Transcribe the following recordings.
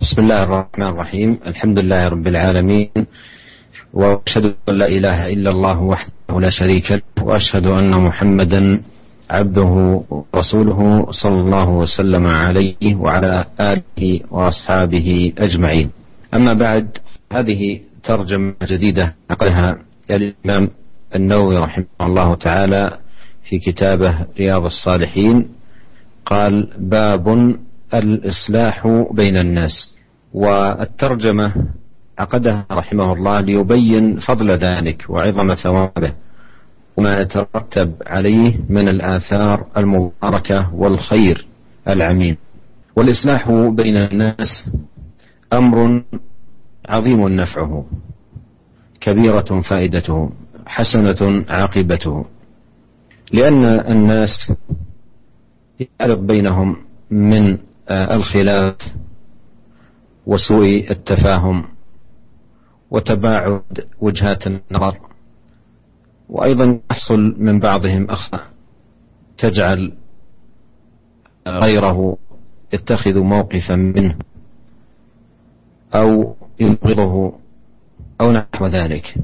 بسم الله الرحمن الرحيم. الحمد لله رب العالمين. وأشهد أن لا إله إلا الله وحده لا شريك له وأشهد أن محمدا عبده ورسوله صلى الله وسلم عليه وعلى آله وأصحابه أجمعين. أما بعد هذه ترجمة جديدة عقدها الإمام النووي رحمه الله تعالى في كتابه رياض الصالحين. قال باب الإصلاح بين الناس. والترجمة عقدها رحمه الله ليبين فضل ذلك وعظم ثوابه وما يترتب عليه من الآثار المباركة والخير العميم. والإصلاح بين الناس أمر عظيم نفعه كبيرة فائدته حسنة عاقبته. لأن الناس يعرض بينهم من الخلاف وسوء التفاهم وتباعد وجهات النظر. وأيضا يحصل من بعضهم اخطاء تجعل غيره يتخذ موقفا منه أو يبغضه أو نحو ذلك.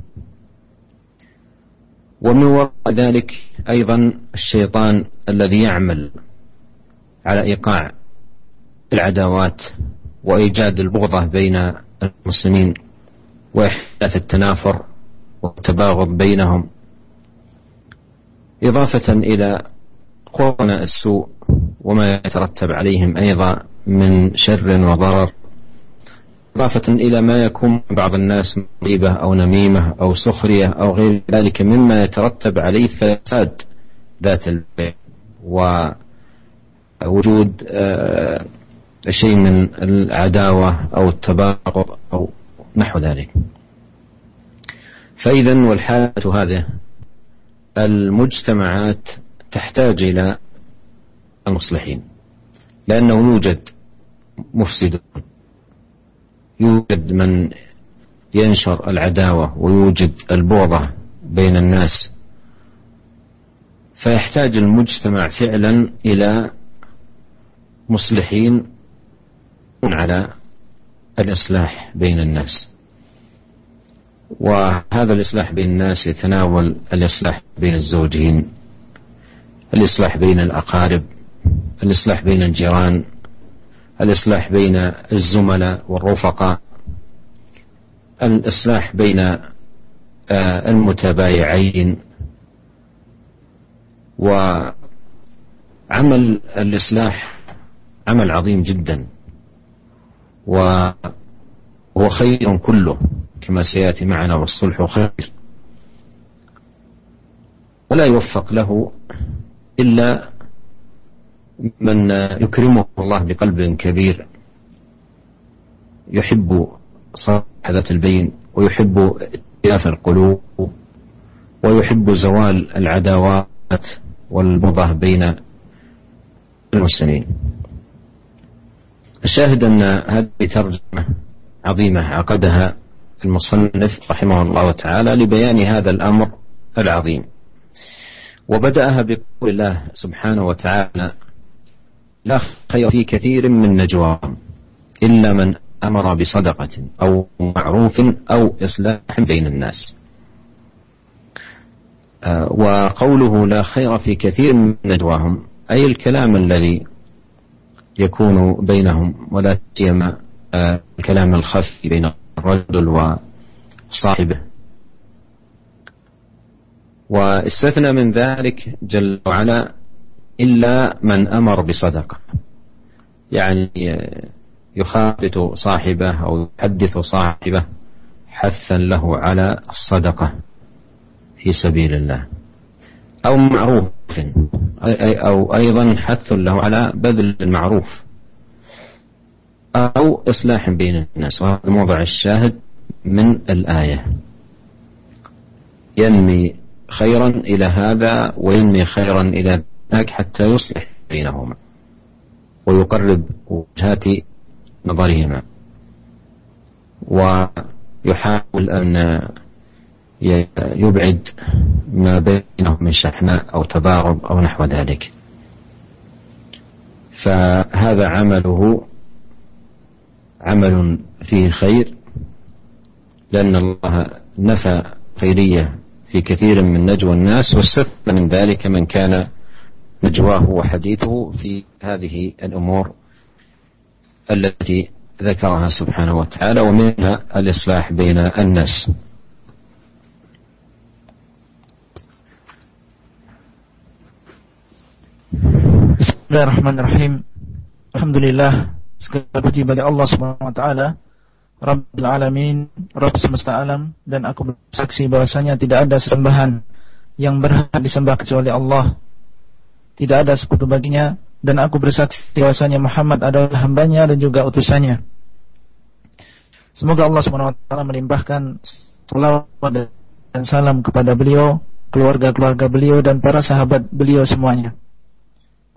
ومن وراء ذلك أيضا الشيطان الذي يعمل على إيقاع العداوات وإيجاد البغضة بين المسلمين وإحداث التنافر والتباغض بينهم إضافة إلى قرن السوء وما يترتب عليهم أيضا من شر وضرر إضافة إلى ما يكون بعض الناس غيبة أو نميمة أو سخرية أو غير ذلك مما يترتب عليه فساد ذات البيت ووجود شيء من العداوة أو التباغض أو نحو ذلك. فإذا والحالة هذه المجتمعات تحتاج إلى المصلحين لأنه يوجد مفسدون يوجد من ينشر العداوة ويوجد البغضة بين الناس. فيحتاج المجتمع فعلا إلى مصلحين على الإصلاح بين الناس. وهذا الإصلاح بين الناس يتناول الإصلاح بين الزوجين الإصلاح بين الأقارب الإصلاح بين الجيران الإصلاح بين الزملاء والرفقاء الإصلاح بين المتبايعين. وعمل الإصلاح عمل عظيم جدا. وهو خير كله كما سيأتي معنا والصلح خير. ولا يوفق له إلا من يكرمه الله بقلب كبير يحب صلاح ذات البين ويحب ائتلاف القلوب ويحب زوال العداوات والبغضة بين المسلمين. الشاهد أن هذه ترجمة عظيمة عقدها المصنف رحمه الله تعالى لبيان هذا الأمر العظيم. وبدأها بقول الله سبحانه وتعالى لا خير في كثير من نجواهم إلا من أمر بصدقة أو معروف أو إصلاح بين الناس. وقوله لا خير في كثير من نجواهم أي الكلام الذي يكون بينهم ولا سيما الكلام الخفي بين الرجل وصاحبه. واستثنى من ذلك جل وعلا إلا من أمر بصدقة. يعني يخافت صاحبه أو يحدث صاحبه حثا له على الصدقة في سبيل الله. أو معروف أو أيضا حث له على بذل المعروف أو إصلاح بين الناس. وهذا موضع الشاهد من الآية. ينمي خيرا إلى هذا وينمي خيرا إلى ذاك حتى يصلح بينهما ويقرب وجهات نظرهما. ويحاول أن يبعد ما بينهم من شحناء أو تباغض أو نحو ذلك. فهذا عمله عمل فيه خير لأن الله نفى خيرية في كثير من نجوى الناس واستثنى من ذلك من كان نجواه وحديثه في هذه الأمور التي ذكرها سبحانه وتعالى ومنها الإصلاح بين الناس. Bismillahirrahmanirrahim. Alhamdulillah segala puji bagi Allah Subhanahu wa taala, Rabbul alamin, Rabb semesta alam dan aku bersaksi bahwasanya tidak ada sesembahan yang berhak disembah kecuali Allah. Tidak ada sekutu baginya dan aku bersaksi bahwasanya Muhammad adalah hambanya dan juga utusannya. Semoga Allah Subhanahu wa taala melimpahkan salawat dan salam kepada beliau, keluarga-keluarga beliau dan para sahabat beliau semuanya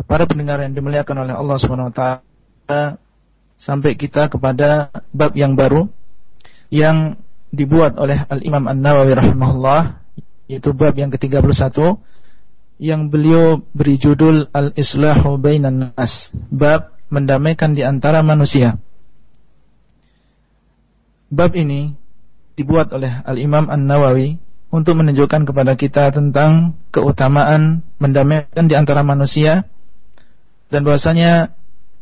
para pendengar yang dimuliakan oleh Allah taala sampai kita kepada bab yang baru yang dibuat oleh Al-Imam An-Nawawi rahimahullah yaitu bab yang ke-31 yang beliau beri judul Al-Islahu Bainan Nas bab mendamaikan di antara manusia. Bab ini dibuat oleh Al-Imam An-Nawawi untuk menunjukkan kepada kita tentang keutamaan mendamaikan di antara manusia dan bahwasanya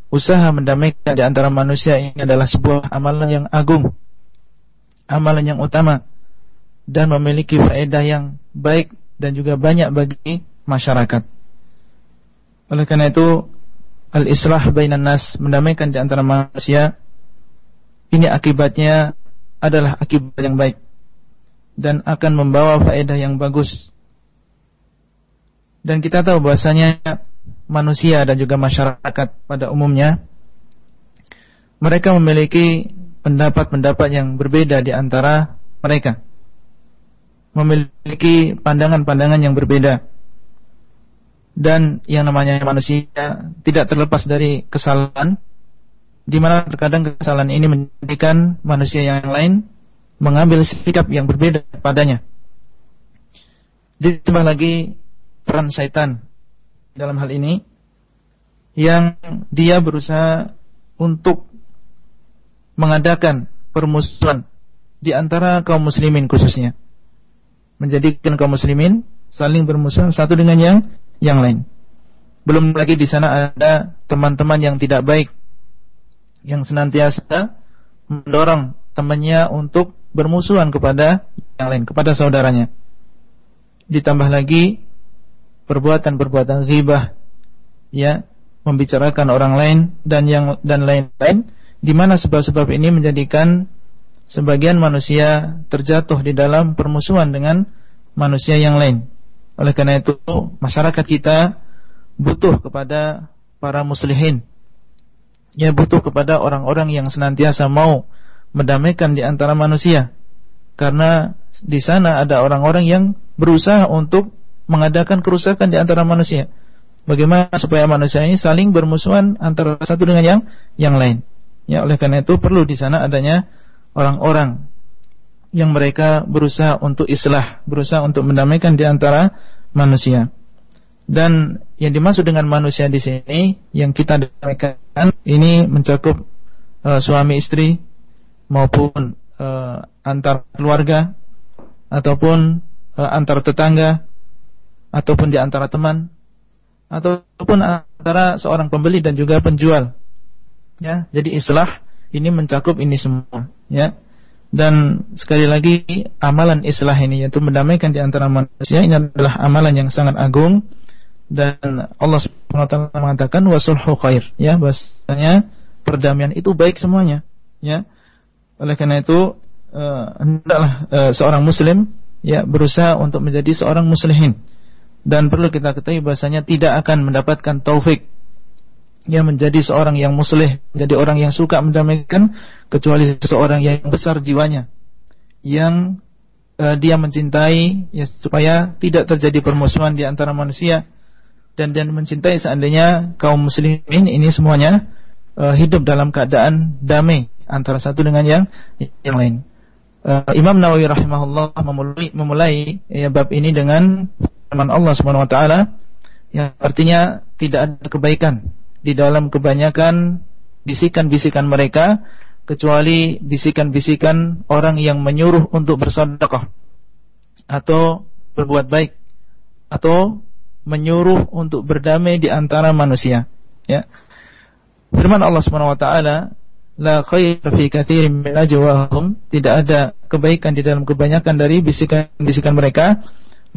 usaha mendamaikan di antara manusia ini adalah sebuah amalan yang agung, amalan yang utama dan memiliki faedah yang baik dan juga banyak bagi masyarakat. Oleh karena itu, al-islah bainan nas, mendamaikan di antara manusia ini akibatnya adalah akibat yang baik dan akan membawa faedah yang bagus. Dan kita tahu bahwasanya manusia dan juga masyarakat pada umumnya mereka memiliki pendapat-pendapat yang berbeda di antara mereka. Memiliki pandangan-pandangan yang berbeda. Dan yang namanya manusia tidak terlepas dari kesalahan di mana terkadang kesalahan ini menjadikan manusia yang lain mengambil sikap yang berbeda padanya. Ditambah lagi peran syaitan dalam hal ini yang dia berusaha untuk mengadakan permusuhan di antara kaum muslimin khususnya. Menjadikan kaum muslimin saling bermusuhan satu dengan yang yang lain. Belum lagi di sana ada teman-teman yang tidak baik yang senantiasa mendorong temannya untuk bermusuhan kepada yang lain kepada saudaranya. Ditambah lagi perbuatan-perbuatan ghibah ya membicarakan orang lain dan yang dan lain-lain di mana sebab-sebab ini menjadikan sebagian manusia terjatuh di dalam permusuhan dengan manusia yang lain. Oleh karena itu, masyarakat kita butuh kepada para muslimin. Ya butuh kepada orang-orang yang senantiasa mau mendamaikan di antara manusia. Karena di sana ada orang-orang yang berusaha untuk mengadakan kerusakan di antara manusia. Bagaimana supaya manusia ini saling bermusuhan antara satu dengan yang yang lain. Ya, oleh karena itu perlu di sana adanya orang-orang yang mereka berusaha untuk islah, berusaha untuk mendamaikan di antara manusia. Dan yang dimaksud dengan manusia di sini yang kita damaikan ini mencakup uh, suami istri maupun uh, antar keluarga ataupun uh, antar tetangga ataupun di antara teman ataupun antara seorang pembeli dan juga penjual. Ya, jadi islah ini mencakup ini semua, ya. Dan sekali lagi amalan islah ini yaitu mendamaikan di antara manusia ini adalah amalan yang sangat agung dan Allah Subhanahu mengatakan wasulhu khair, ya, bahasanya perdamaian itu baik semuanya, ya. Oleh karena itu uh, hendaklah uh, seorang muslim ya berusaha untuk menjadi seorang muslimin dan perlu kita ketahui bahasanya tidak akan mendapatkan taufik yang menjadi seorang yang muslih, menjadi orang yang suka mendamaikan kecuali seseorang yang besar jiwanya yang uh, dia mencintai ya, supaya tidak terjadi permusuhan di antara manusia dan dan mencintai seandainya kaum muslimin ini semuanya uh, hidup dalam keadaan damai antara satu dengan yang yang lain. Uh, Imam Nawawi rahimahullah memulai memulai ya, bab ini dengan firman Allah Subhanahu wa taala yang artinya tidak ada kebaikan di dalam kebanyakan bisikan-bisikan mereka kecuali bisikan-bisikan orang yang menyuruh untuk bersedekah atau berbuat baik atau menyuruh untuk berdamai di antara manusia ya. Firman Allah Subhanahu wa taala la khair fi katsirin min tidak ada kebaikan di dalam kebanyakan dari bisikan-bisikan mereka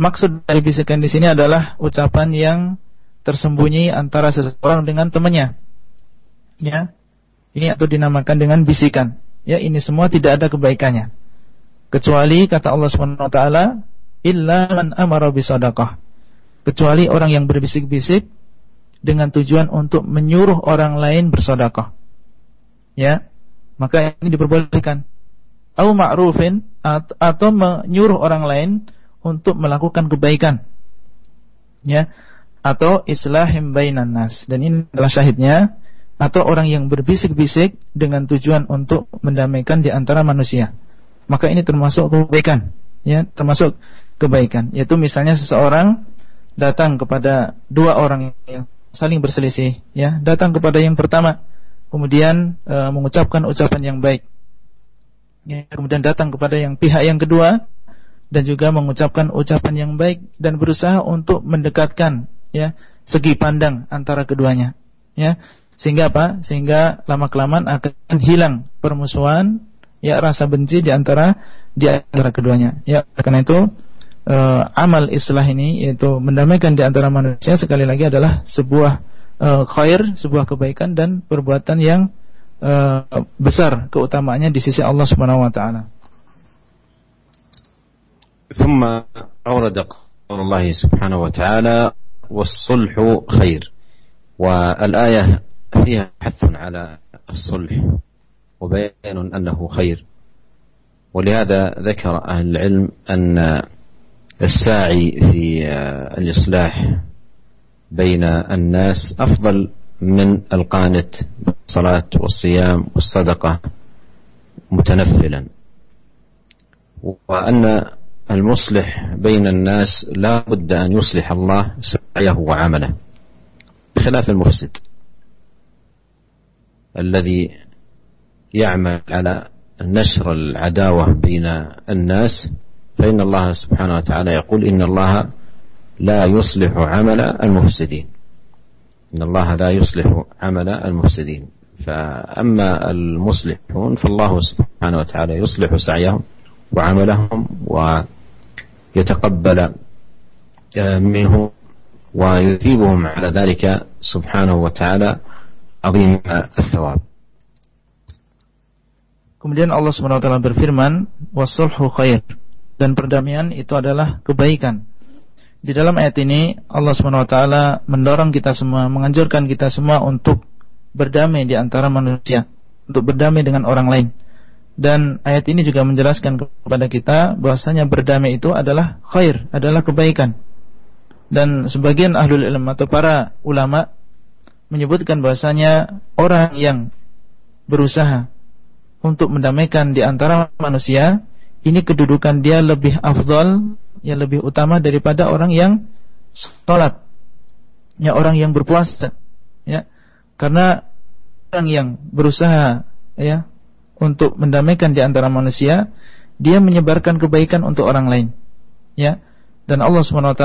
maksud dari bisikan di sini adalah ucapan yang tersembunyi antara seseorang dengan temannya ya ini atau dinamakan dengan bisikan. Ya, ini semua tidak ada kebaikannya. Kecuali kata Allah Subhanahu wa taala, illa man amara bisadaqah. Kecuali orang yang berbisik-bisik dengan tujuan untuk menyuruh orang lain bersedekah. Ya. Maka ini diperbolehkan. Au ma'rufin atau menyuruh orang lain untuk melakukan kebaikan. Ya. Atau islahim bainan nas. Dan ini adalah syahidnya atau orang yang berbisik-bisik dengan tujuan untuk mendamaikan di antara manusia. Maka ini termasuk kebaikan, ya, termasuk kebaikan. Yaitu misalnya seseorang datang kepada dua orang yang saling berselisih, ya, datang kepada yang pertama, kemudian e, mengucapkan ucapan yang baik. Ya, kemudian datang kepada yang pihak yang kedua dan juga mengucapkan ucapan yang baik dan berusaha untuk mendekatkan ya segi pandang antara keduanya ya sehingga apa? Sehingga lama kelamaan akan hilang permusuhan, ya rasa benci di antara di antara keduanya. Ya, karena itu uh, amal islah ini yaitu mendamaikan di antara manusia sekali lagi adalah sebuah uh, khair, sebuah kebaikan dan perbuatan yang uh, besar keutamaannya di sisi Allah Subhanahu wa taala. ثم أورد قول الله سبحانه وتعالى والصلح خير. والآية فيها حث على الصلح وبيان أنه خير. ولهذا ذكر أهل العلم أن الساعي في الإصلاح بين الناس أفضل من القانت بالصلاة والصيام والصدقة متنفلا. وأن المصلح بين الناس لا بد أن يصلح الله سعيه وعمله. بخلاف المفسد الذي يعمل على نشر العداوة بين الناس فإن الله سبحانه وتعالى يقول إن الله لا يصلح عمل المفسدين. إن الله لا يصلح عمل المفسدين. فأما المصلحون فالله سبحانه وتعالى يصلح سعيهم وعملهم ويتقبل منهم ويثيبهم على ذلك سبحانه وتعالى عظيم الثواب Kemudian Allah SWT berfirman, "Wasulhu khair." Dan perdamaian itu adalah kebaikan. Di dalam ayat ini Allah SWT mendorong kita semua, menganjurkan kita semua untuk berdamai di antara manusia, untuk berdamai dengan orang lain. Dan ayat ini juga menjelaskan kepada kita bahwasanya berdamai itu adalah khair, adalah kebaikan. Dan sebagian ahlul ilm atau para ulama menyebutkan bahasanya orang yang berusaha untuk mendamaikan di antara manusia ini kedudukan dia lebih afdol yang lebih utama daripada orang yang sholat ya orang yang berpuasa ya karena orang yang berusaha ya untuk mendamaikan di antara manusia dia menyebarkan kebaikan untuk orang lain ya dan Allah swt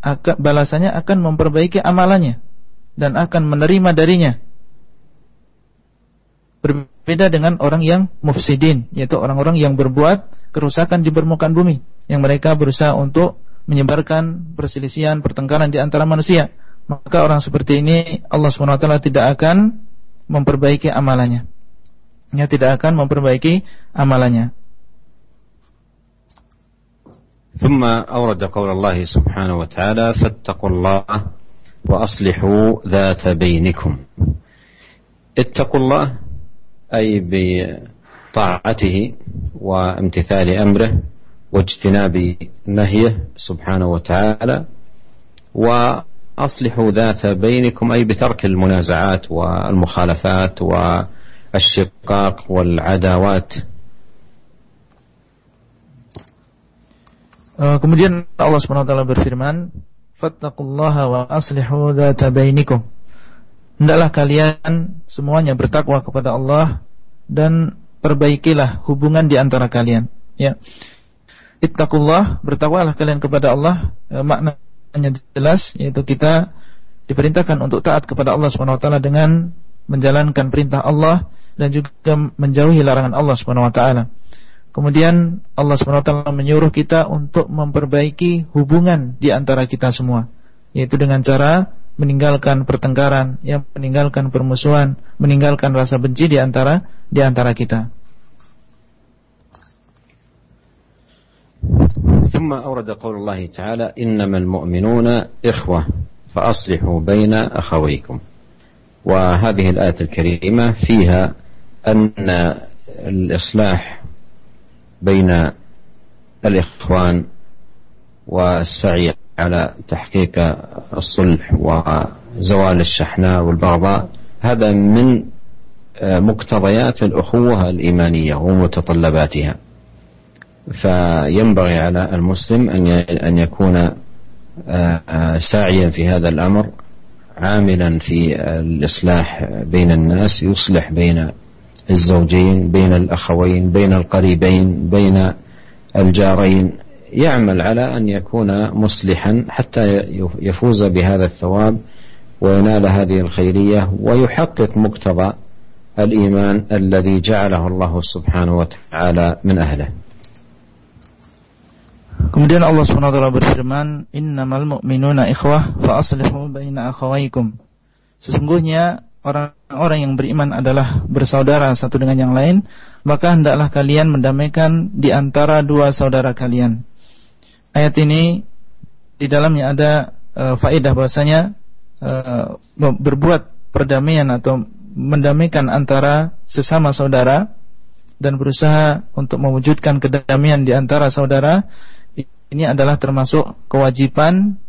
akan balasannya akan memperbaiki amalannya dan akan menerima darinya. Berbeda dengan orang yang mufsidin, yaitu orang-orang yang berbuat kerusakan di permukaan bumi, yang mereka berusaha untuk menyebarkan perselisihan, pertengkaran di antara manusia. Maka orang seperti ini Allah SWT tidak akan memperbaiki amalannya. Ya, tidak akan memperbaiki amalannya. ثم أورد قول الله سبحانه وتعالى فاتقوا الله وأصلحوا ذات بينكم اتقوا الله أي بطاعته وامتثال أمره واجتناب نهيه سبحانه وتعالى وأصلحوا ذات بينكم أي بترك المنازعات والمخالفات والشقاق والعداوات Kemudian Allah SWT berfirman fattaqullaha wa aslihu dzata bainikum. Hendaklah kalian semuanya bertakwa kepada Allah dan perbaikilah hubungan di antara kalian. Ya. Ittaqullah, bertakwalah kalian kepada Allah. E, maknanya jelas yaitu kita diperintahkan untuk taat kepada Allah Subhanahu wa taala dengan menjalankan perintah Allah dan juga menjauhi larangan Allah Subhanahu wa taala. Kemudian Allah Subhanahu wa taala menyuruh kita untuk memperbaiki hubungan di antara kita semua, yaitu dengan cara meninggalkan pertengkaran, yang meninggalkan permusuhan, meninggalkan rasa benci di antara di antara kita. ثم أورد قول الله تعالى إنما المؤمنون إخوة فأصلحوا بين أخويكم وهذه الآية الكريمة فيها أن الإصلاح بين الإخوان والسعي على تحقيق الصلح وزوال الشحناء والبغضاء هذا من مقتضيات الأخوة الإيمانية ومتطلباتها. فينبغي على المسلم أن يكون آه، آه، ساعيا في هذا الأمر. عاملا في الإصلاح بين الناس يصلح بين الزوجين بين الأخوين بين القريبين بين الجارين. يعمل على أن يكون مصلحا حتى يفوز بهذا الثواب وينال هذه الخيرية ويحقق مقتضى الإيمان الذي جعله الله سبحانه وتعالى من أهله. Kemudian Allah SWT berfirman, "Innamal mu'minuna ikhwah fa aslihu baina akhawaykum." Sesungguhnya orang-orang yang beriman adalah bersaudara satu dengan yang lain, maka hendaklah kalian mendamaikan di antara dua saudara kalian. Ayat ini di dalamnya ada uh, faedah bahwasanya uh, berbuat perdamaian atau mendamaikan antara sesama saudara dan berusaha untuk mewujudkan kedamaian di antara saudara ini adalah termasuk kewajiban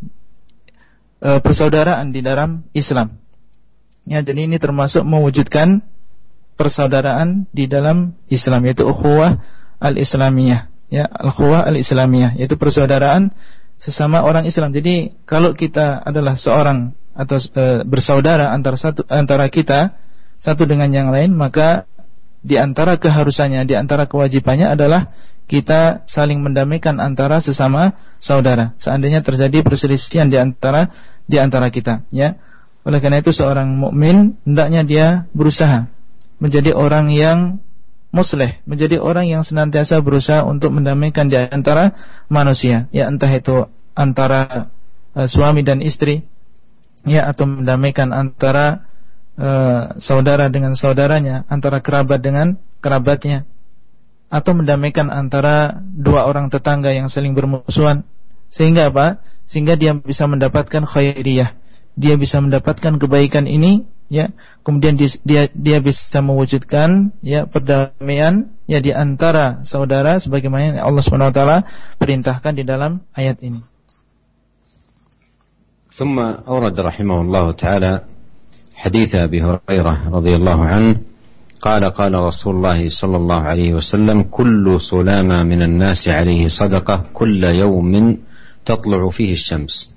e, persaudaraan di dalam Islam. Ya, jadi ini termasuk mewujudkan persaudaraan di dalam Islam yaitu ukhuwah al-islamiyah. Ya, ukhuwah al-islamiyah yaitu persaudaraan sesama orang Islam. Jadi kalau kita adalah seorang atau e, bersaudara antara satu antara kita satu dengan yang lain, maka di antara keharusannya, di antara kewajibannya adalah kita saling mendamaikan antara sesama saudara. Seandainya terjadi perselisihan di antara di antara kita, ya. Oleh karena itu seorang mukmin hendaknya dia berusaha menjadi orang yang musleh, menjadi orang yang senantiasa berusaha untuk mendamaikan di antara manusia, ya entah itu antara uh, suami dan istri, ya atau mendamaikan antara uh, saudara dengan saudaranya, antara kerabat dengan kerabatnya, atau mendamaikan antara dua orang tetangga yang saling bermusuhan sehingga apa? Sehingga dia bisa mendapatkan khairiyah. Dia bisa mendapatkan kebaikan ini ya. Kemudian dia dia bisa mewujudkan ya perdamaian ya di antara saudara sebagaimana Allah Subhanahu wa taala perintahkan di dalam ayat ini. ثم أورد رحمه الله تعالى حديث أبي هريرة رضي الله عنه قال قال رسول الله صلى الله عليه وسلم كل سلامة من الناس عليه صدقة كل يوم تطلع فيه الشمس.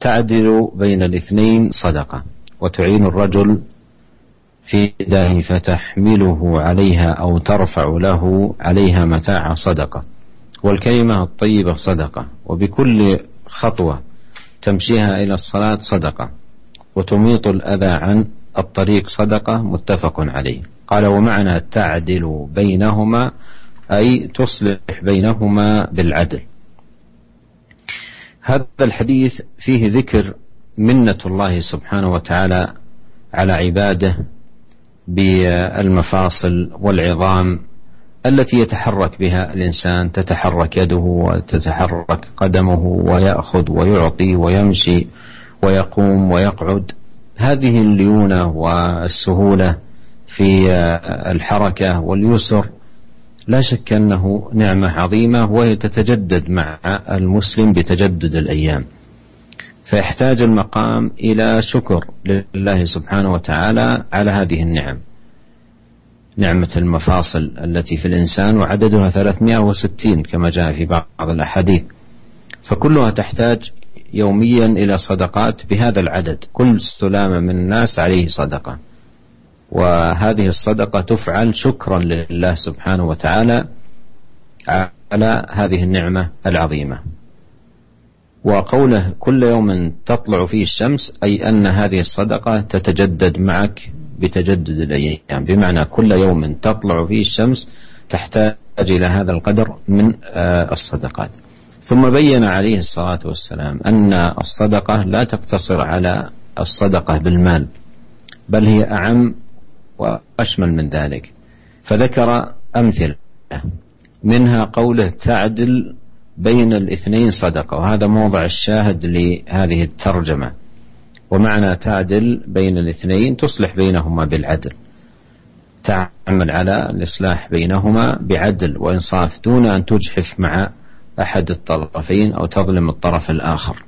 تعدل بين الاثنين صدقة وتعين الرجل في يده فتحمله عليها أو ترفع له عليها متاع صدقة. والكلمة الطيبة صدقة وبكل خطوة تمشيها إلى الصلاة صدقة وتميط الأذى عن الطريق صدقة متفق عليه. قال ومعنى تعدل بينهما أي تصلح بينهما بالعدل. هذا الحديث فيه ذكر منة الله سبحانه وتعالى على عباده بالمفاصل والعظام التي يتحرك بها الإنسان تتحرك يده وتتحرك قدمه ويأخذ ويعطي ويمشي ويقوم ويقعد. هذه الليونة والسهولة في الحركة واليسر لا شك أنه نعمة عظيمة وهي تتجدد مع المسلم بتجدد الأيام. فيحتاج المقام إلى شكر لله سبحانه وتعالى على هذه النعم. نعمة المفاصل التي في الإنسان وعددها 360 كما جاء في بعض الأحاديث. فكلها تحتاج يوميا إلى صدقات بهذا العدد. كل سلامة من الناس عليه صدقة. وهذه الصدقة تفعل شكرا لله سبحانه وتعالى على هذه النعمة العظيمة. وقوله كل يوم تطلع فيه الشمس أي أن هذه الصدقة تتجدد معك بتجدد الأيام. بمعنى كل يوم تطلع فيه الشمس تحتاج إلى هذا القدر من آه، الصدقات. ثم بين عليه الصلاة والسلام أن الصدقة لا تقتصر على الصدقة بالمال بل هي أعم وأشمل من ذلك. فذكر أمثلة منها قوله تعدل بين الاثنين صدقة وهذا موضع الشاهد لهذه الترجمة. ومعنى تعدل بين الاثنين تصلح بينهما بالعدل. تعمل على الإصلاح بينهما بعدل وإنصاف دون أن تجحف مع أحد الطرفين أو تظلم الطرف الآخر.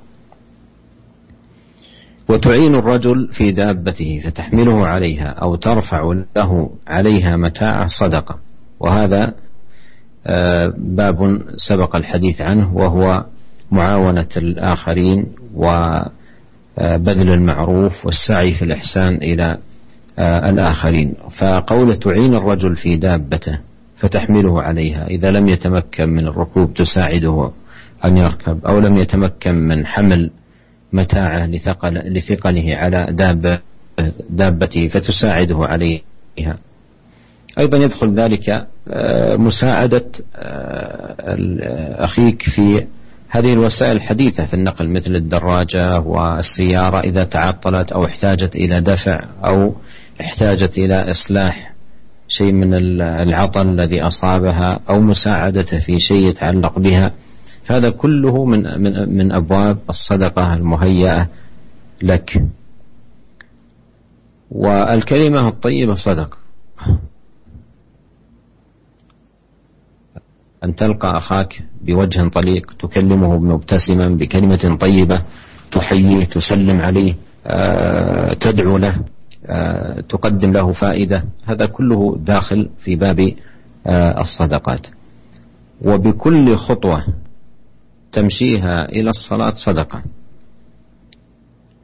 وتعين الرجل في دابته فتحمله عليها أو ترفع له عليها متاع صدقة. وهذا آه، باب سبق الحديث عنه وهو معاونة الآخرين وبذل المعروف والسعي في الإحسان إلى آه، الآخرين. فقول تعين الرجل في دابته فتحمله عليها. إذا لم يتمكن من الركوب تساعده أن يركب أو لم يتمكن من حمل متاعه لثقل لثقله على دابة دابته فتساعده عليها. أيضا يدخل ذلك آه، مساعدة آه، أخيك في هذه الوسائل الحديثة في النقل مثل الدراجة والسيارة إذا تعطلت أو احتاجت إلى دفع أو احتاجت إلى إصلاح شيء من العطل الذي أصابها أو مساعدته في شيء يتعلق بها. هذا كله من من من أبواب الصدقة المهيئة لك. والكلمة الطيبة صدقة أن تلقى أخاك بوجه طليق تكلمه مبتسما بكلمة طيبة تحييه تسلم عليه آه، تدعو له. تقدم له فائدة. هذا كله داخل في باب آه، الصدقات. وبكل خطوة تمشيها إلى الصلاة صدقة.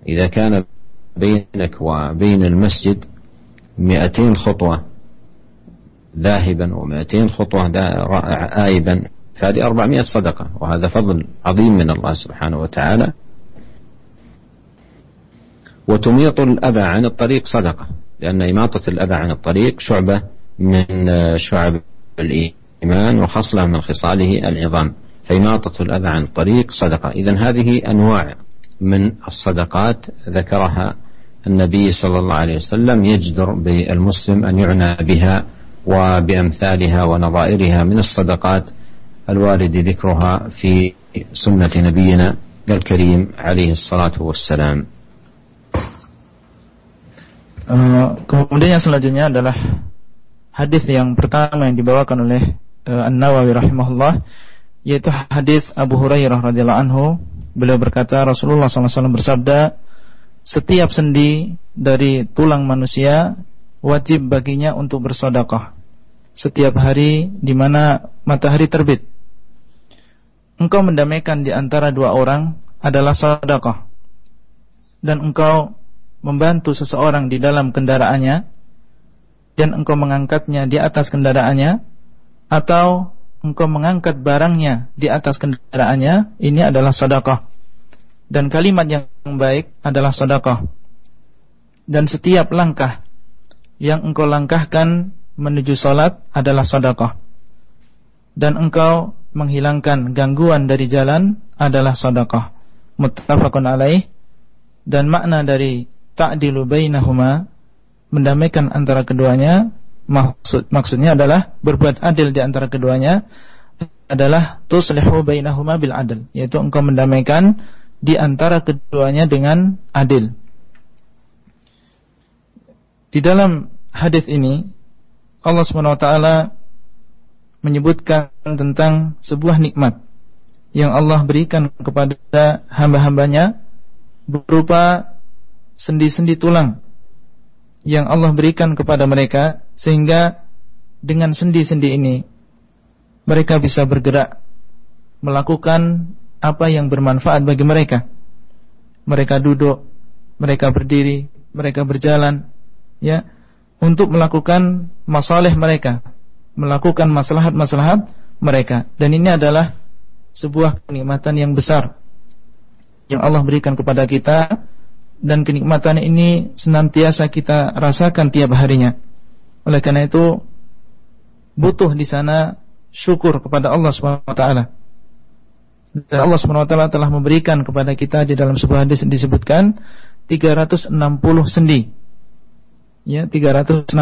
إذا كان بينك وبين المسجد مئتين خطوة ذاهبا ومئتين خطوة آيبا فهذه أربعمائة صدقة. وهذا فضل عظيم من الله سبحانه وتعالى. وتميط الأذى عن الطريق صدقة لأن إماطة الأذى عن الطريق شعبة من شعب الإيمان وخصلة من خصاله العظام فإماطة الأذى عن الطريق صدقة. إذا هذه أنواع من الصدقات ذكرها النبي صلى الله عليه وسلم يجدر بالمسلم أن يعنى بها وبأمثالها ونظائرها من الصدقات الوارد ذكرها في سنة نبينا الكريم عليه الصلاة والسلام. Uh, kemudian yang selanjutnya adalah hadis yang pertama yang dibawakan oleh uh, An-Nawawi rahimahullah yaitu hadis Abu Hurairah radhiyallahu anhu. Beliau berkata Rasulullah SAW bersabda setiap sendi dari tulang manusia wajib baginya untuk bersedekah. Setiap hari di mana matahari terbit. Engkau mendamaikan di antara dua orang adalah sedekah. Dan engkau membantu seseorang di dalam kendaraannya dan engkau mengangkatnya di atas kendaraannya atau engkau mengangkat barangnya di atas kendaraannya ini adalah sedekah. Dan kalimat yang baik adalah sedekah. Dan setiap langkah yang engkau langkahkan menuju salat adalah sedekah. Dan engkau menghilangkan gangguan dari jalan adalah sedekah. Muttafaqun alaih. Dan makna dari ta'dilu bainahuma mendamaikan antara keduanya maksud maksudnya adalah berbuat adil di antara keduanya adalah tuslihu bainahuma bil adil yaitu engkau mendamaikan di antara keduanya dengan adil. Di dalam hadis ini Allah SWT menyebutkan tentang sebuah nikmat yang Allah berikan kepada hamba-hambanya berupa sendi-sendi tulang yang Allah berikan kepada mereka sehingga dengan sendi-sendi ini mereka bisa bergerak melakukan apa yang bermanfaat bagi mereka. Mereka duduk, mereka berdiri, mereka berjalan ya untuk melakukan masalah mereka, melakukan maslahat-maslahat mereka. Dan ini adalah sebuah kenikmatan yang besar yang Allah berikan kepada kita dan kenikmatan ini senantiasa kita rasakan tiap harinya. Oleh karena itu butuh di sana syukur kepada Allah Subhanahu wa taala. Dan Allah Subhanahu wa taala telah memberikan kepada kita di dalam sebuah hadis disebutkan 360 sendi ya 360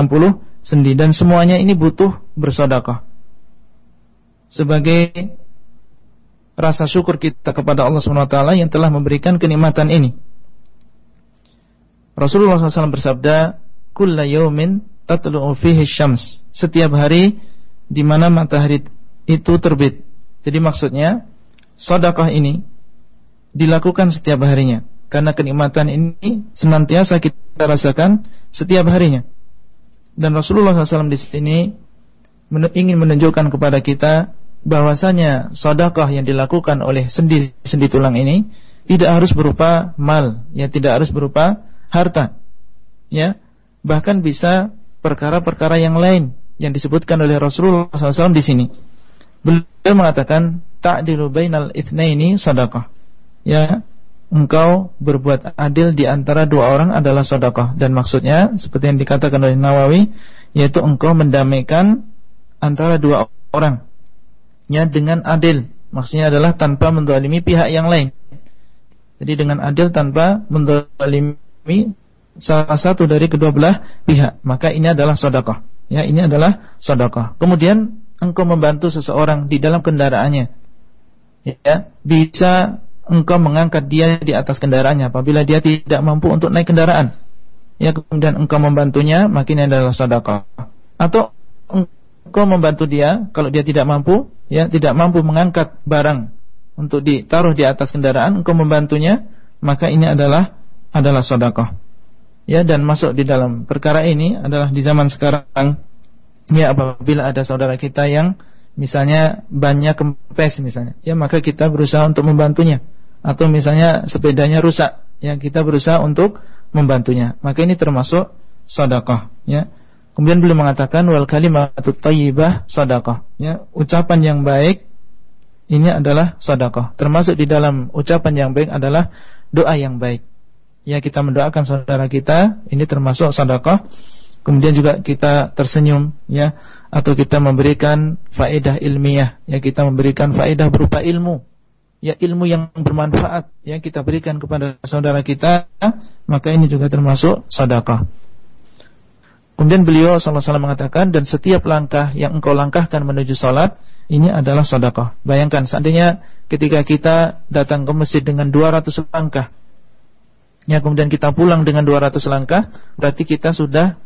sendi dan semuanya ini butuh bersedekah sebagai rasa syukur kita kepada Allah SWT yang telah memberikan kenikmatan ini. Rasulullah SAW bersabda, "Kulla yaumin tatlu'u fihi syams." Setiap hari di mana matahari itu terbit. Jadi maksudnya sedekah ini dilakukan setiap harinya karena kenikmatan ini senantiasa kita rasakan setiap harinya. Dan Rasulullah SAW di sini ingin menunjukkan kepada kita bahwasanya sedekah yang dilakukan oleh sendi-sendi tulang ini tidak harus berupa mal, ya tidak harus berupa harta. Ya, bahkan bisa perkara-perkara yang lain yang disebutkan oleh Rasulullah SAW di sini. Beliau mengatakan ta'dilu bainal itsnaini sedekah. Ya, engkau berbuat adil di antara dua orang adalah sedekah dan maksudnya seperti yang dikatakan oleh Nawawi yaitu engkau mendamaikan antara dua orang ya dengan adil. Maksudnya adalah tanpa mendolimi pihak yang lain. Jadi dengan adil tanpa mendolimi salah satu dari kedua belah pihak. Maka ini adalah sodakoh. Ya, ini adalah sodakoh. Kemudian engkau membantu seseorang di dalam kendaraannya. Ya, bisa engkau mengangkat dia di atas kendaraannya apabila dia tidak mampu untuk naik kendaraan. Ya, kemudian engkau membantunya, makin adalah sodakoh. Atau engkau membantu dia kalau dia tidak mampu, ya tidak mampu mengangkat barang untuk ditaruh di atas kendaraan, engkau membantunya, maka ini adalah adalah sedekah. Ya dan masuk di dalam perkara ini adalah di zaman sekarang ya apabila ada saudara kita yang misalnya banyak kempes misalnya, ya maka kita berusaha untuk membantunya atau misalnya sepedanya rusak, ya kita berusaha untuk membantunya. Maka ini termasuk sedekah, ya. Kemudian beliau mengatakan wal kalimatut thayyibah sedekah. Ya, ucapan yang baik ini adalah sedekah. Termasuk di dalam ucapan yang baik adalah doa yang baik. Ya, kita mendoakan saudara kita, ini termasuk sedekah. Kemudian juga kita tersenyum ya atau kita memberikan faedah ilmiah, ya kita memberikan faedah berupa ilmu. Ya ilmu yang bermanfaat yang kita berikan kepada saudara kita, maka ini juga termasuk sedekah. Kemudian beliau SAW mengatakan dan setiap langkah yang engkau langkahkan menuju salat ini adalah sedekah. Bayangkan seandainya ketika kita datang ke masjid dengan 200 langkah ya kemudian kita pulang dengan 200 langkah berarti kita sudah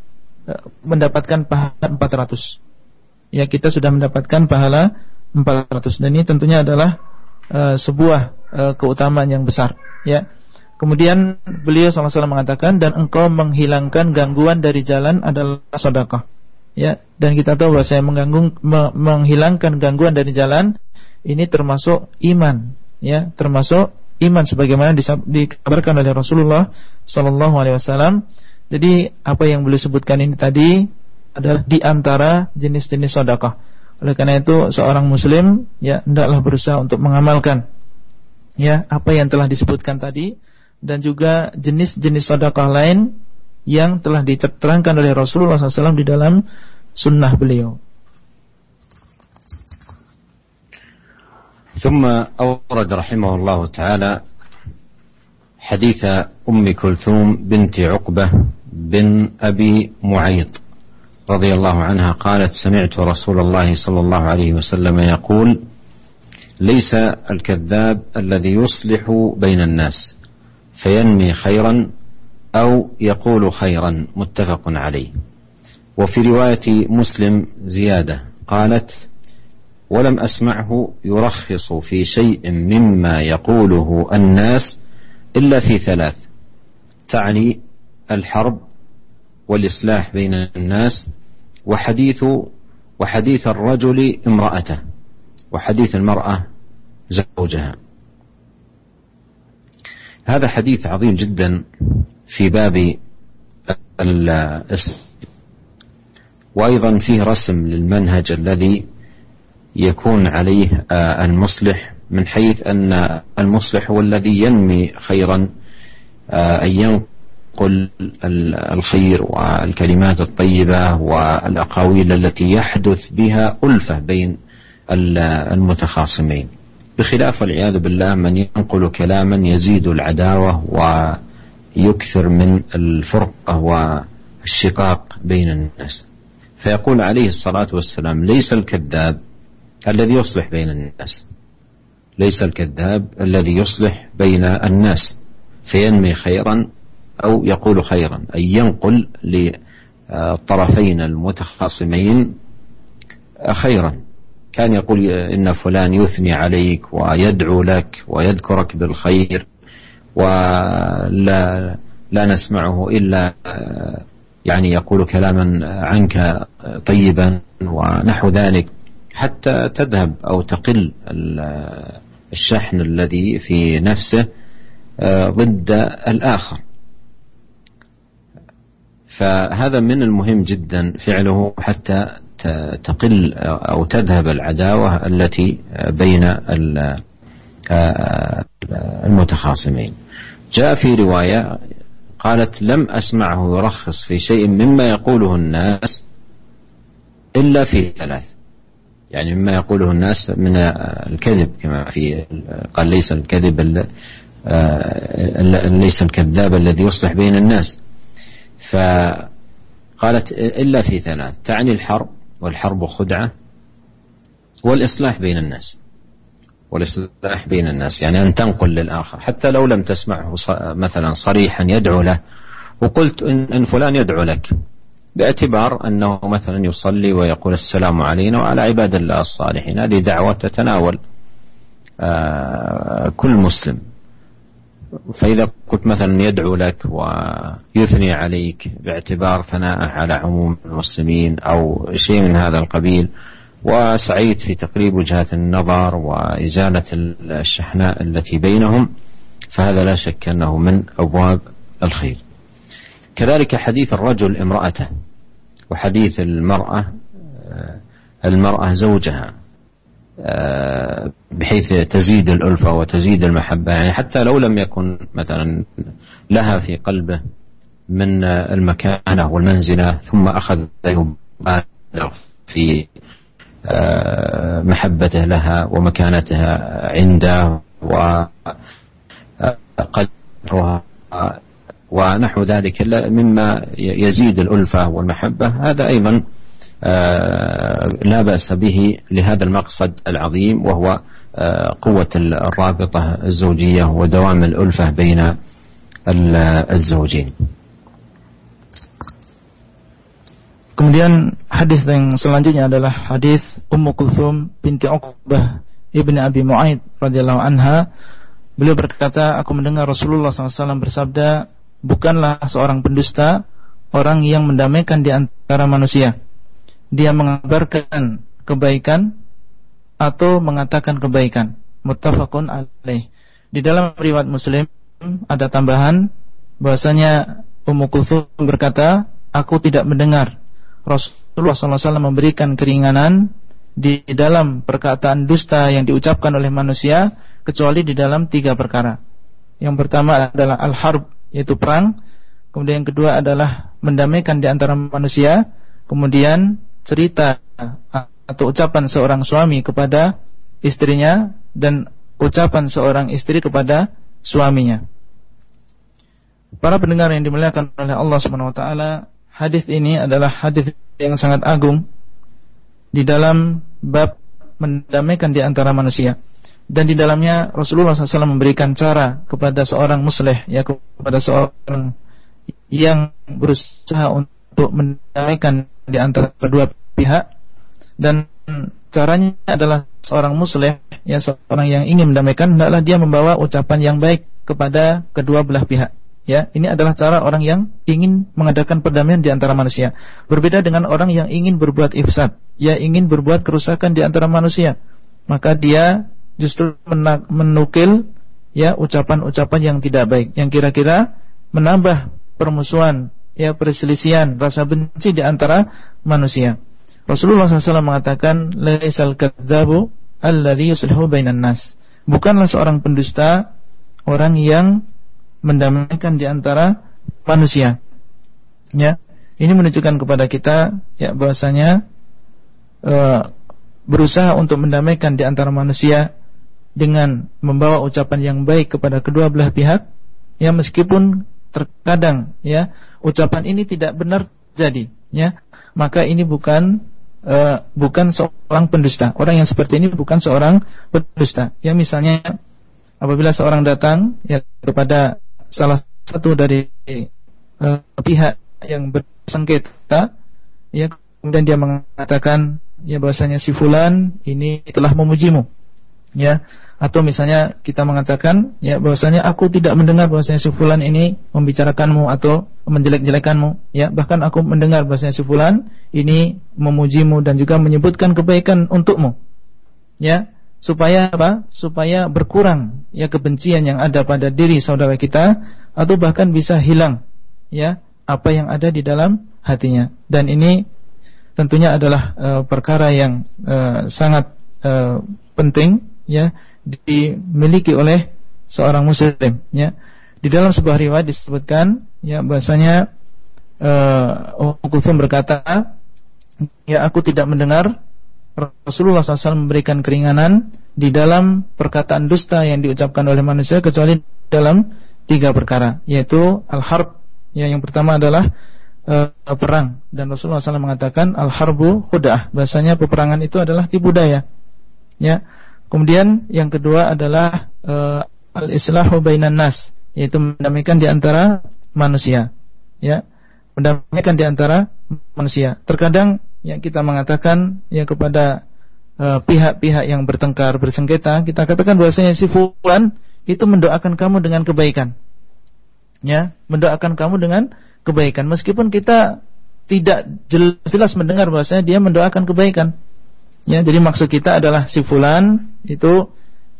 e, mendapatkan pahala 400. Ya kita sudah mendapatkan pahala 400 dan ini tentunya adalah uh, sebuah uh, keutamaan yang besar ya. Kemudian beliau SAW mengatakan dan engkau menghilangkan gangguan dari jalan adalah sedekah. Ya, dan kita tahu bahwa saya mengganggu me, menghilangkan gangguan dari jalan ini termasuk iman, ya, termasuk iman sebagaimana dikabarkan oleh Rasulullah sallallahu alaihi wasallam. Jadi apa yang beliau sebutkan ini tadi adalah di antara jenis-jenis sedekah. Oleh karena itu seorang muslim ya hendaklah berusaha untuk mengamalkan ya apa yang telah disebutkan tadi dan juga jenis-jenis sedekah lain yang telah diterangkan oleh Rasulullah SAW di dalam sunnah beliau. ثم أورد رحمه الله تعالى حديث أم كلثوم بنت عقبة بن أبي معيط رضي الله عنها قالت سمعت رسول الله صلى الله عليه وسلم يقول ليس الكذاب الذي يصلح بين الناس فينمي خيرا أو يقول خيرا متفق عليه. وفي رواية مسلم زيادة قالت ولم أسمعه يرخص في شيء مما يقوله الناس إلا في ثلاث تعني الحرب والإصلاح بين الناس وحديث وحديث الرجل امرأته وحديث المرأة زوجها. هذا حديث عظيم جدا في باب وأيضا فيه رسم للمنهج الذي يكون عليه آه، المصلح من حيث أن المصلح هو الذي ينمي خيرا آه، أن ينقل الخير والكلمات الطيبة والأقاويل التي يحدث بها ألفة بين المتخاصمين. بخلاف والعياذ بالله من ينقل كلاما يزيد العداوة ويكثر من الفرقة والشقاق بين الناس. فيقول عليه الصلاة والسلام ليس الكذاب الذي يصلح بين الناس. ليس الكذاب الذي يصلح بين الناس. فينمي خيرا أو يقول خيرا. أي ينقل للطرفين المتخاصمين خيرا. كان يقول إن فلان يثني عليك ويدعو لك ويذكرك بالخير ولا لا نسمعه إلا يعني يقول كلاما عنك طيبا ونحو ذلك. حتى تذهب أو تقل الشحن الذي في نفسه آه، ضد الآخر. فهذا من المهم جدا فعله حتى تقل أو تذهب العداوة التي بين آه، المتخاصمين. جاء في رواية قالت لم أسمعه يرخص في شيء مما يقوله الناس إلا في ثلاث. يعني مما يقوله الناس من الكذب كما في قال ليس الكذب آه، ليس الكذاب الذي يصلح بين الناس. فقالت إلا في ثلاث تعني الحرب والحرب خدعة والإصلاح بين الناس. والإصلاح بين الناس يعني أن تنقل للآخر حتى لو لم تسمعه مثلا صريحا يدعو له وقلت إن فلان يدعو لك. باعتبار أنه مثلا يصلي ويقول السلام علينا وعلى عباد الله الصالحين. هذه دعوة تتناول آه، كل مسلم. فإذا قلت مثلا يدعو لك ويثني عليك باعتبار ثناءه على عموم المسلمين أو شيء من هذا القبيل وسعيت في تقريب وجهات النظر وإزالة الشحناء التي بينهم فهذا لا شك أنه من أبواب الخير. كذلك حديث الرجل امرأته. وحديث المرأة المرأة زوجها بحيث تزيد الألفة وتزيد المحبة. يعني حتى لو لم يكن مثلا لها في قلبه من المكانة والمنزلة ثم أخذ يبالغ في محبته لها ومكانتها عنده وقدرها ونحو ذلك مما يزيد الألفة والمحبة هذا أيضا آه، لا بأس به لهذا المقصد العظيم وهو آه، قوة الرابطة الزوجية ودوام الألفة بين الزوجين Kemudian hadis yang selanjutnya adalah hadis Ummu Kulthum binti Uqbah ibni Abi Muaid radhiyallahu anha. Beliau berkata, aku mendengar Rasulullah SAW bersabda, bukanlah seorang pendusta orang yang mendamaikan di antara manusia. Dia mengabarkan kebaikan atau mengatakan kebaikan. Muttafaqun alaih. Di dalam riwayat Muslim ada tambahan bahwasanya Ummu Kulthum berkata, aku tidak mendengar Rasulullah SAW memberikan keringanan di dalam perkataan dusta yang diucapkan oleh manusia kecuali di dalam tiga perkara. Yang pertama adalah al-harb yaitu perang. Kemudian yang kedua adalah mendamaikan di antara manusia. Kemudian cerita atau ucapan seorang suami kepada istrinya dan ucapan seorang istri kepada suaminya. Para pendengar yang dimuliakan oleh Allah Subhanahu wa taala, hadis ini adalah hadis yang sangat agung di dalam bab mendamaikan di antara manusia dan di dalamnya Rasulullah SAW memberikan cara kepada seorang musleh ya kepada seorang yang berusaha untuk mendamaikan di antara kedua pihak. Dan caranya adalah seorang musleh ya seorang yang ingin mendamaikan hendaklah dia membawa ucapan yang baik kepada kedua belah pihak. Ya ini adalah cara orang yang ingin mengadakan perdamaian di antara manusia. Berbeda dengan orang yang ingin berbuat ifsad ya ingin berbuat kerusakan di antara manusia maka dia justru menukil ya ucapan-ucapan yang tidak baik yang kira-kira menambah permusuhan ya perselisihan, rasa benci di antara manusia. Rasulullah SAW mengatakan, "Laisal kadzabu alladhi yuslihu bainan nas." Bukanlah seorang pendusta orang yang mendamaikan di antara manusia. Ya, ini menunjukkan kepada kita ya bahwasanya uh, berusaha untuk mendamaikan di antara manusia dengan membawa ucapan yang baik kepada kedua belah pihak ya meskipun terkadang ya ucapan ini tidak benar jadi ya maka ini bukan uh, bukan seorang pendusta. Orang yang seperti ini bukan seorang pendusta. Ya misalnya apabila seorang datang ya kepada salah satu dari uh, pihak yang bersengketa ya kemudian dia mengatakan ya bahasanya si fulan ini telah memujimu ya atau misalnya kita mengatakan ya bahwasanya aku tidak mendengar bahwasanya si fulan ini membicarakanmu atau menjelek-jelekanmu. Ya bahkan aku mendengar bahwasanya si fulan ini memujimu dan juga menyebutkan kebaikan untukmu. Ya supaya apa? Supaya berkurang ya kebencian yang ada pada diri saudara kita atau bahkan bisa hilang ya apa yang ada di dalam hatinya. Dan ini tentunya adalah uh, perkara yang uh, sangat uh, penting ya dimiliki oleh seorang muslim ya. Di dalam sebuah riwayat disebutkan ya bahasanya uh, berkata ya aku tidak mendengar Rasulullah SAW memberikan keringanan di dalam perkataan dusta yang diucapkan oleh manusia kecuali dalam tiga perkara yaitu al-harb ya yang pertama adalah uh, perang. Dan Rasulullah SAW mengatakan al-harbu khudah. Bahasanya peperangan itu adalah tipu daya ya Kemudian yang kedua adalah uh, al-islahu bainan nas, yaitu mendamaikan di antara manusia. Ya. Mendamaikan di antara manusia. Terkadang yang kita mengatakan ya kepada eh, pihak-pihak uh, yang bertengkar, bersengketa, kita katakan bahwasanya si fulan itu mendoakan kamu dengan kebaikan. Ya, mendoakan kamu dengan kebaikan meskipun kita tidak jelas mendengar bahwasanya dia mendoakan kebaikan. Ya, jadi maksud kita adalah si fulan itu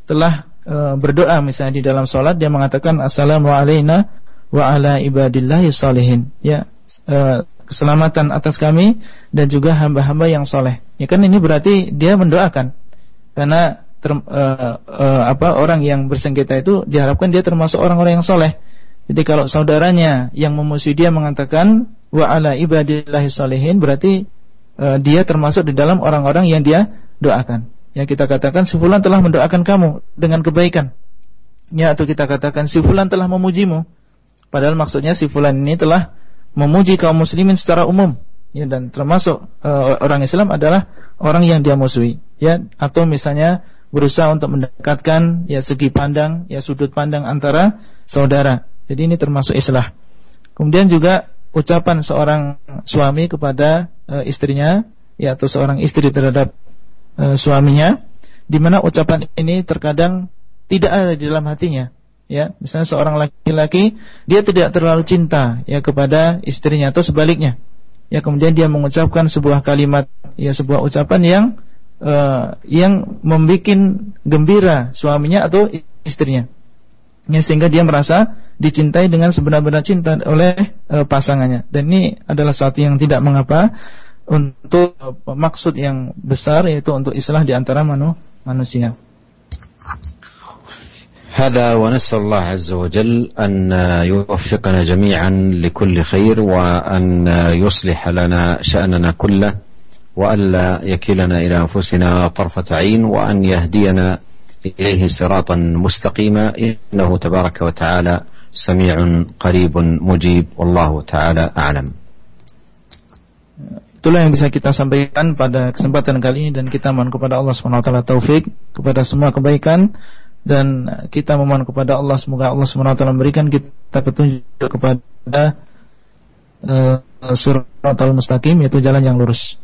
telah e, berdoa misalnya di dalam sholat dia mengatakan assalamu alayna wa ala ibadillahi salihin. Ya, e, keselamatan atas kami dan juga hamba-hamba yang soleh. Ya kan ini berarti dia mendoakan karena ter, e, e, apa orang yang bersengketa itu diharapkan dia termasuk orang-orang yang soleh. Jadi kalau saudaranya yang memusuhi dia mengatakan wa ala ibadillahi salihin berarti uh, dia termasuk di dalam orang-orang yang dia doakan. Yang kita katakan si fulan telah mendoakan kamu dengan kebaikan. Ya atau kita katakan si fulan telah memujimu. Padahal maksudnya si fulan ini telah memuji kaum muslimin secara umum. Ya dan termasuk uh, orang Islam adalah orang yang dia musuhi. Ya atau misalnya berusaha untuk mendekatkan ya segi pandang, ya sudut pandang antara saudara. Jadi ini termasuk islah. Kemudian juga ucapan seorang suami kepada uh, istrinya ya atau seorang istri terhadap uh, suaminya di mana ucapan ini terkadang tidak ada di dalam hatinya ya. Misalnya seorang laki-laki dia tidak terlalu cinta ya kepada istrinya atau sebaliknya. Ya kemudian dia mengucapkan sebuah kalimat ya sebuah ucapan yang uh, yang membuat gembira suaminya atau istrinya ya, sehingga dia merasa dicintai dengan sebenar-benar cinta oleh e, pasangannya dan ini adalah sesuatu yang tidak mengapa untuk e, maksud yang besar yaitu untuk islah di antara manu, manusia. هذا ونسأل الله عز وجل أن يوفقنا جميعا لكل خير وأن يصلح لنا شأننا كله وألا يكلنا إلى أنفسنا طرفة عين وأن يهدينا إليه صراطا مستقيما إنه تبارك وتعالى سميع قريب مجيب والله تعالى أعلم Itulah yang bisa kita sampaikan pada kesempatan kali ini dan kita mohon kepada Allah SWT taufik kepada semua kebaikan dan kita memohon kepada Allah semoga Allah SWT memberikan kita petunjuk kepada uh, surat al-mustaqim yaitu jalan yang lurus.